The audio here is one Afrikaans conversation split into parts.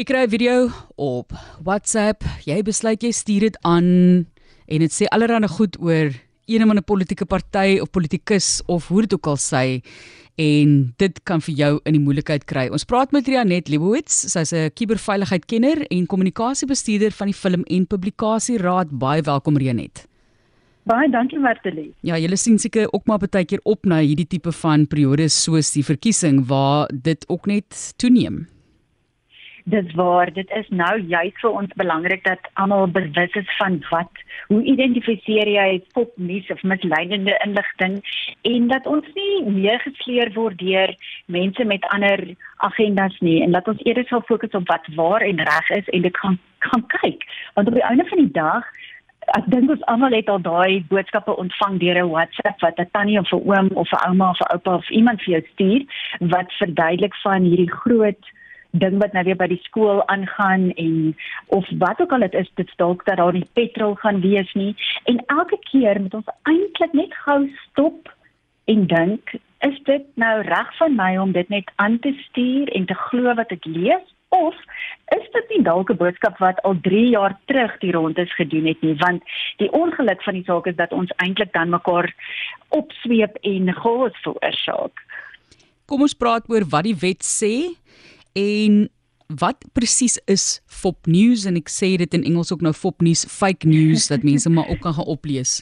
Jy kry 'n video op WhatsApp, jy besluit jy stuur dit aan en dit sê allerlei goed oor een of ander politieke party of politikus of hoe dit ook al sê en dit kan vir jou in die moeilikheid kry. Ons praat met Rianet Lebowitz, sy's 'n kuberveiligheidkenner en kommunikasiebestuurder van die Film en Publikasie Raad. Baie welkom Rianet. Baie dankie Martelie. Ja, julle sien seker ook maar baie keer op na hierdie tipe van periodes soos die verkiesing waar dit ook net toeneem. Dis waar, dit is nou juist vir ons belangrik dat almal bewus is van wat hoe identifiseer jy popnuus of misleidende inligting en dat ons nie meer gesleer word deur mense met ander agendas nie en dat ons eerder sal fokus op wat waar en reg is en dit gaan gaan kyk. Want op die einde van die dag Ek dink ons almal het al daai boodskappe ontvang deur 'n WhatsApp wat 'n tannie of 'n oom of 'n ouma of 'n oupa of iemand vir jou stuur wat verduidelik van hierdie groot ding wat nou weer by die skool aangaan en of wat ook al dit is dit dalk dat daar nie petrol gaan wees nie. En elke keer moet ons eintlik net gou stop en dink is dit nou reg van my om dit net aan te stuur en te glo wat ek lees? Of is dit nie dalk 'n boodskap wat al 3 jaar terug die rondes gedoen het nie? Want die ongeluk van die saak is dat ons eintlik dan mekaar opsweep en chaos veroorsaak Kom ons praat oor wat die wet sê En wat presies is fop news en ek sê dit in Engels ook nou fop news fake news dat mense maar ook kan gaan oplees.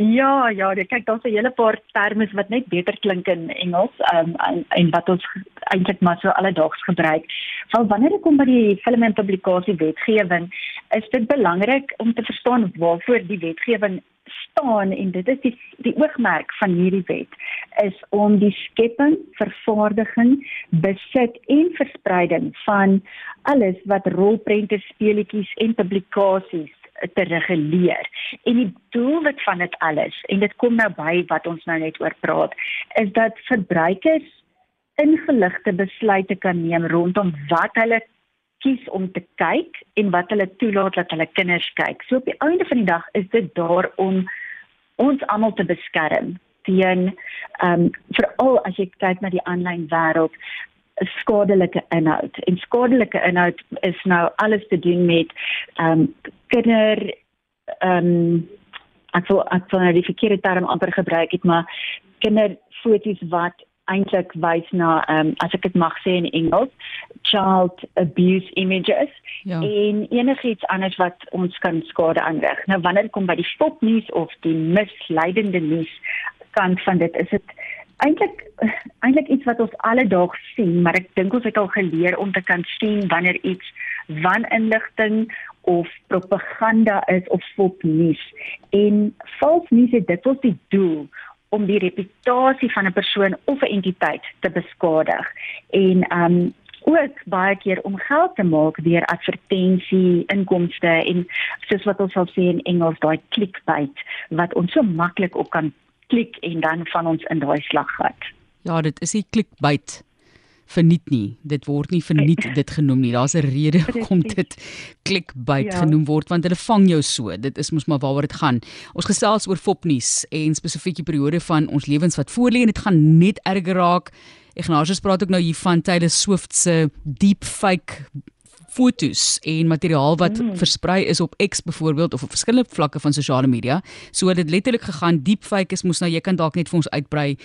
Ja, ja, jy kyk daar's 'n hele paar terme wat net beter klink in Engels um, en en wat ons eintlik maar so alledaags gebruik. Val wanneer dit kom by die film en publikasie wetgewing, is dit belangrik om te verstaan waarvoor die wetgewing staan en dit is die die oogmerk van hierdie wet is om die skepping, vervaardiging, besit en verspreiding van alles wat rolprente, speletjies en publikasies te reguleer. En die doelwit van dit alles en dit kom nou by wat ons nou net oor praat, is dat verbruikers ingeligte besluite kan neem rondom wat hulle kies om te kyk en wat hulle toelaat dat hulle kinders kyk. So op die einde van die dag is dit daar om ons almal te beskerm teen ehm um, veral as jy kyk na die aanlyn wêreld skadelike inhoud. En skadelike inhoud is nou alles te doen met ehm um, kinder ehm um, ek wil ek wil nou die verkeerde term amper gebruik het, maar kinderfoto's wat eintlik wys na ehm um, as ek dit mag sê in Engels child abuse images ja. en enigiets anders wat ons kan skade aanrig. Nou wanneer kom by die stopnuus of die misleidende nuus kant van dit is dit eintlik eintlik iets wat ons alledaags sien, maar ek dink ons het al geleer om te kan sien wanneer iets waninligting of propaganda is of fopnuus en vals nuus het wat die doel om die reputasie van 'n persoon of 'n entiteit te beskadig en um ook baie keer om geld te maak deur advertensie inkomste en soos wat ons sal sê in Engels daai clickbait wat ons so maklik op kan klik en dan van ons in daai slag gat. Ja, dit is die clickbait verniet nie. Dit word nie verniet dit genoem nie. Daar's 'n rede hoekom dit clickbait ja. genoem word want hulle vang jou so. Dit is mos maar waaroor dit gaan. Ons gesels oor fopnuus en spesifiek die periode van ons lewens wat voorlê en dit gaan net erger raak. Ignatius praat ook nou hier van Taylor Swift se deepfake fotos en materiaal wat mm. versprei is op X byvoorbeeld of op verskillende vlakke van sosiale media. So dit letterlik gegaan deepfake is mos nou jy kan dalk net vir ons uitbrei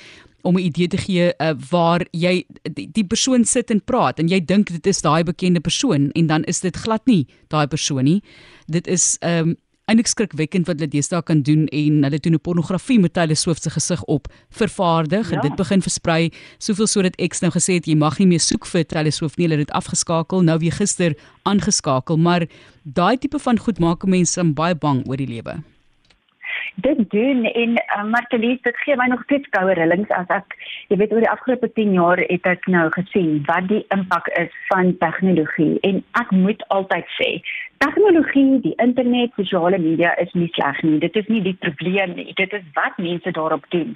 om 'n idee te gee uh, waar jy die, die persoon sit en praat en jy dink dit is daai bekende persoon en dan is dit glad nie daai persoon nie. Dit is ehm um, eintlik skrikwekkend wat hulle deesdae kan doen en hulle doen 'n pornografie met hulle Swift se gesig op vervaardig ja. en dit begin versprei soveel sodat X nou gesê het jy mag nie meer soek vir Taylor Swift nie hulle het dit afgeskakel nou weer gister aangeskakel maar daai tipe van goed maak mense baie bang oor die lewe dit doen en uh, Martelies dit gee my nog steeds koue rillings as ek jy weet oor die afgelope 10 jaar het ek nou gesien wat die impak is van tegnologie. En ek moet altyd sê tegnologie die internet sosiale media is nie sleg nie. Dit is nie die probleem nie. Dit is wat mense daarop doen.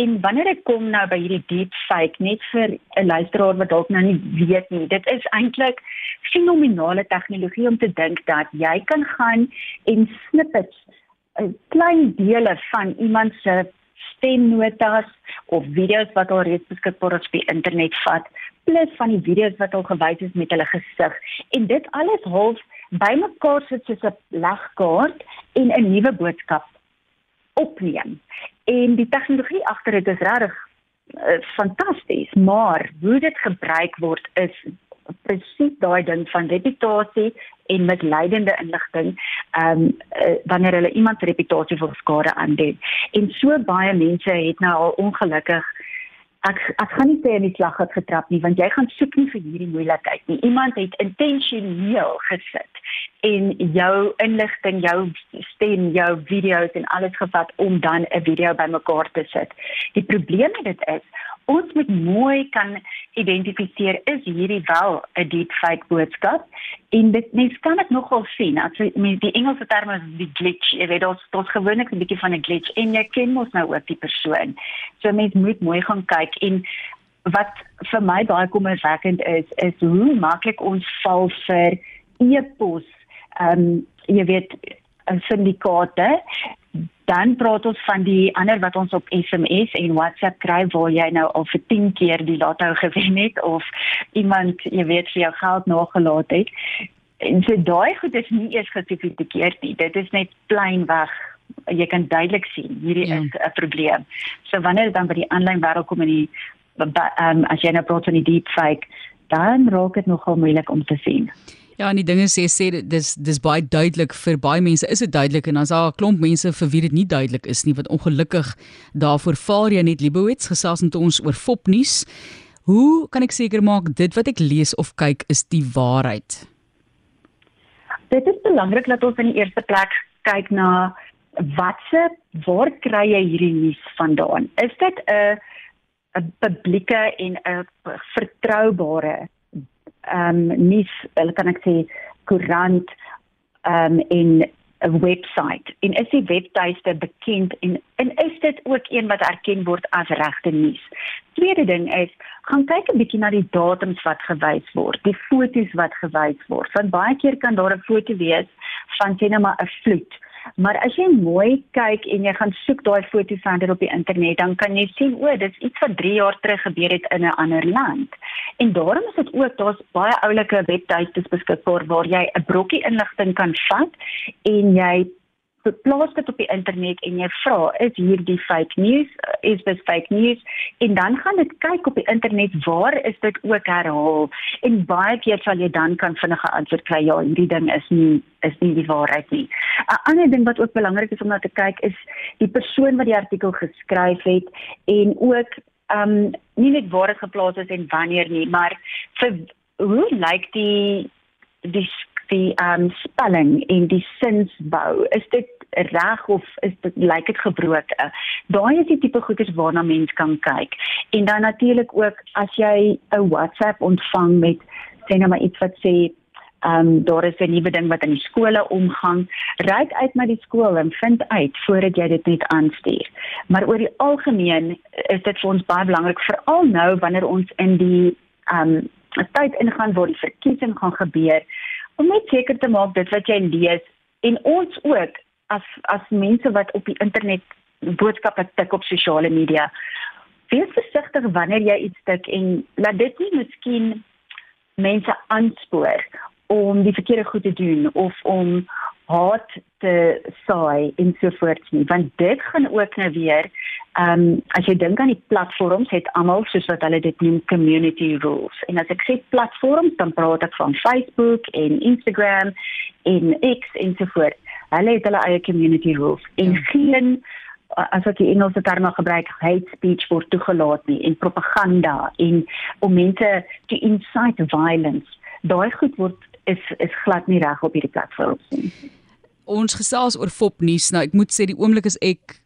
En wanneer ek kom nou by hierdie deep fake net vir 'n luisteraar wat dalk nou nie weet nie dit is eintlik fenominale tegnologie om te dink dat jy kan gaan en snippets klein dele van iemand se stemnotas of video's wat al reeds beskikbaar is op die internet vat, plus van die video's wat al gewys is met hulle gesig en dit alles half bymekaar sit soos 'n legkaart en 'n nuwe boodskap opneem. En die tegnologie agter dit is regtig uh, fantasties, maar hoe dit gebruik word is presies daai ding van reputasie en misleidende inligting ehm um, uh, wanneer hulle iemand se reputasie vir skade aandoen. En so baie mense het nou al ongelukkig ek ek gaan nie sê in die slag het getrap nie want jy gaan soek nie vir hierdie moeilikheid nie. Iemand het intentioneel gesit en jou inligting, jou stem, jou video's en alles gevat om dan 'n video bymekaar te sit. Die probleem met dit is ons moet mooi kan identifiseer is hierdie wel 'n deepfake boodskap en dit mens kan dit nogal sien. As jy die Engelse term is die glitch jy weet ons ons gewoonlik 'n bietjie van 'n glitch en jy ken mos nou ook die persoon. So mens moet mooi gaan kyk en wat vir my baie kommerwekkend is is hoe maklik ons val vir e-pos ehm um, jy weet 'n syndikaate dan praat ons van die ander wat ons op SMS en WhatsApp kry waar jy nou al vir 10 keer die lotto gewen het of iemand jy weet vir jou geld nagelaat het. En so daai goed is nie eers gesofistikeerd nie. Dit is net plain weg. Jy kan duidelik sien hierdie ja. is 'n probleem. So wanneer dit dan by die aanlyn wêreld kom en die um, as jy nou praat van die deepfake, dan raak dit nogal moeilik om te sien. Ja, en die dinge sê sê dis dis baie duidelik vir baie mense. Is dit duidelik en dan's daar 'n klomp mense vir wie dit nie duidelik is nie wat ongelukkig daarvoor vaar jy net Libowitz gesels met ons oor fopnuus. Hoe kan ek seker maak dit wat ek lees of kyk is die waarheid? Dit is belangrik dat ons in die eerste plek kyk na watse waar kry jy hierdie nuus vandaan? Is dit 'n 'n publieke en 'n vertroubare ehm um, nuus, hulle kan ek sê koerant ehm um, en 'n webwerf. En is die webtuiste bekend en en is dit ook een wat erken word as regte nuus? Tweede ding is, gaan kyk 'n bietjie na die datums wat gewys word, die foto's wat gewys word. Want baie keer kan daar 'n foto wees van sien nou maar 'n vloed Maar as jy mooi kyk en jy gaan soek daai foto's verder op die internet, dan kan jy sien o, dis iets wat 3 jaar terug gebeur het in 'n ander land. En daarom is dit ook daar's baie oulike webtuistes beskikbaar waar jy 'n brokkie inligting kan vat en jy plaas dit op die internet en jy vra is hierdie fake news? Is dit fake news? En dan gaan dit kyk op die internet waar is dit ook herhaal? En baie keer sal jy dan kan vinnige antwoord kry ja hierdie ding is nie is nie die waarheid nie. 'n ander ding wat ook belangrik is om na te kyk is die persoon wat die artikel geskryf het en ook um nie net waar dit geplaas is en wanneer nie maar vir hoe lyk die die die um spelling en die sinsbou is dit reg of is dit lyk dit gebroke daai is die tipe goeders waarna mens kan kyk en dan natuurlik ook as jy 'n WhatsApp ontvang met sê nou maar iets wat sê ehm um, daar is 'n nuwe ding wat in die skole omgang. Ryk uit na die skool en vind uit voordat jy dit net aanstuur. Maar oor die algemeen is dit vir ons baie belangrik veral nou wanneer ons in die ehm um, tyd ingaan waar die verkiesing gaan gebeur om net seker te maak dit wat jy lees en ons ook as as mense wat op die internet boodskappe tik op sosiale media wees versigtig wanneer jy iets tik en laat dit nie miskien mense aanspoor om die verkeerde goed te doen of om haat te saai en so voort nie want dit gaan ook nou weer ehm um, as jy dink aan die platforms het almal soos wat hulle dit noem community rules. En as ek sê platforms dan praat ek van Facebook en Instagram en X en so voort. Hulle het hulle eie community rules. En ja. geen as ek die Engelse terme gebruik hate speech word toegelaat nie en propaganda en om mense te incite violence. Daai goed word is is glad nie reg op hierdie platforms nie ons gesels oor fopnuus nou ek moet sê die oomblik is ek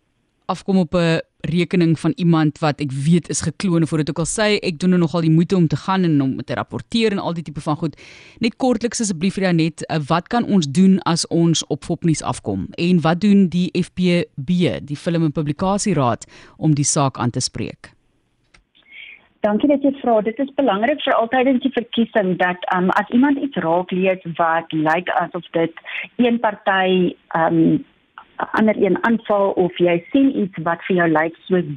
afkom op 'n rekening van iemand wat ek weet is gekloon voordat ek al sê ek doen nou nogal die moeite om te gaan en om te rapporteer en al die tipe van goed. Net kortliks asseblief vir jou net eh, wat kan ons doen as ons op Fopnuus afkom en wat doen die FPB, die Film en Publikasieraad om die saak aan te spreek? Dankie dat jy vra. Dit is belangrik vir altyd in die verkiesing dat um, as iemand iets raak lees wat lyk asof dit een party um, ander een aanval of jy sien iets wat vir jou lyk soos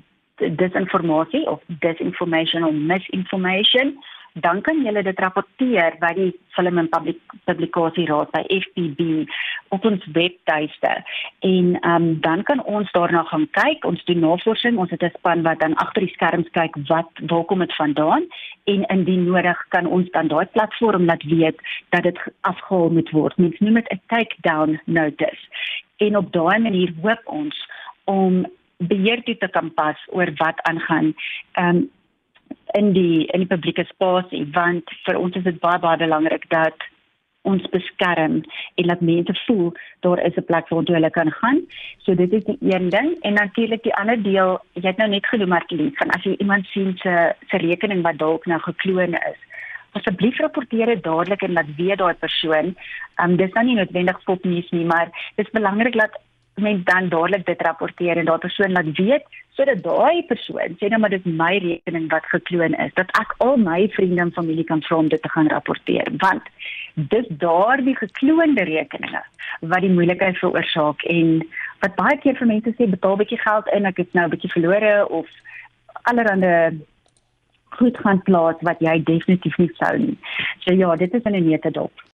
disinformasie of disinformation of misinformation dan kan jy dit rapporteer by die Film en Public Publikasie Raad by FPB op ons webtuiste. En um, dan kan ons daarna gaan kyk. Ons doen navorsing. Ons het 'n span wat dan agter die skerms kyk wat waar kom dit vandaan. En indien nodig kan ons dan daai platform laat weet dat dit afgehaal moet word. Mens noem dit 'n take down notice. En op daai manier hoop ons om beheer toe te kan pas oor wat aangaan. Um, in die in die publieke spasie want vir ons is dit baie baie belangrik dat ons beskerm en laat mense voel daar is 'n plek waar hulle kan gaan. So dit is die een ding en natuurlik die ander deel, jy het nou net genoem Martie, van as jy iemand sien se se rekening wat dalk nou gekloon is. Asseblief rapporteer dit dadelik en laat weet daai persoon. Um dis nou nie noodwendig popnuus nie, maar dit is belangrik dat mens dan dadelik dit rapporteer en daardie persoon laat weet sodat daai persoon sê nou maar dit is my rekening wat gekloon is dat ek al my vriende en familie kan vra om dit te gaan rapporteer want dis daardie gekloonde rekeninge wat die moeilikheid veroorsaak en wat baie keer vir mense sê betaal 'n bietjie geld in ek het nou 'n bietjie verlore of allerhande goed gaan plaas wat jy definitief nie sou nie. So ja, dit is in 'n nette dop.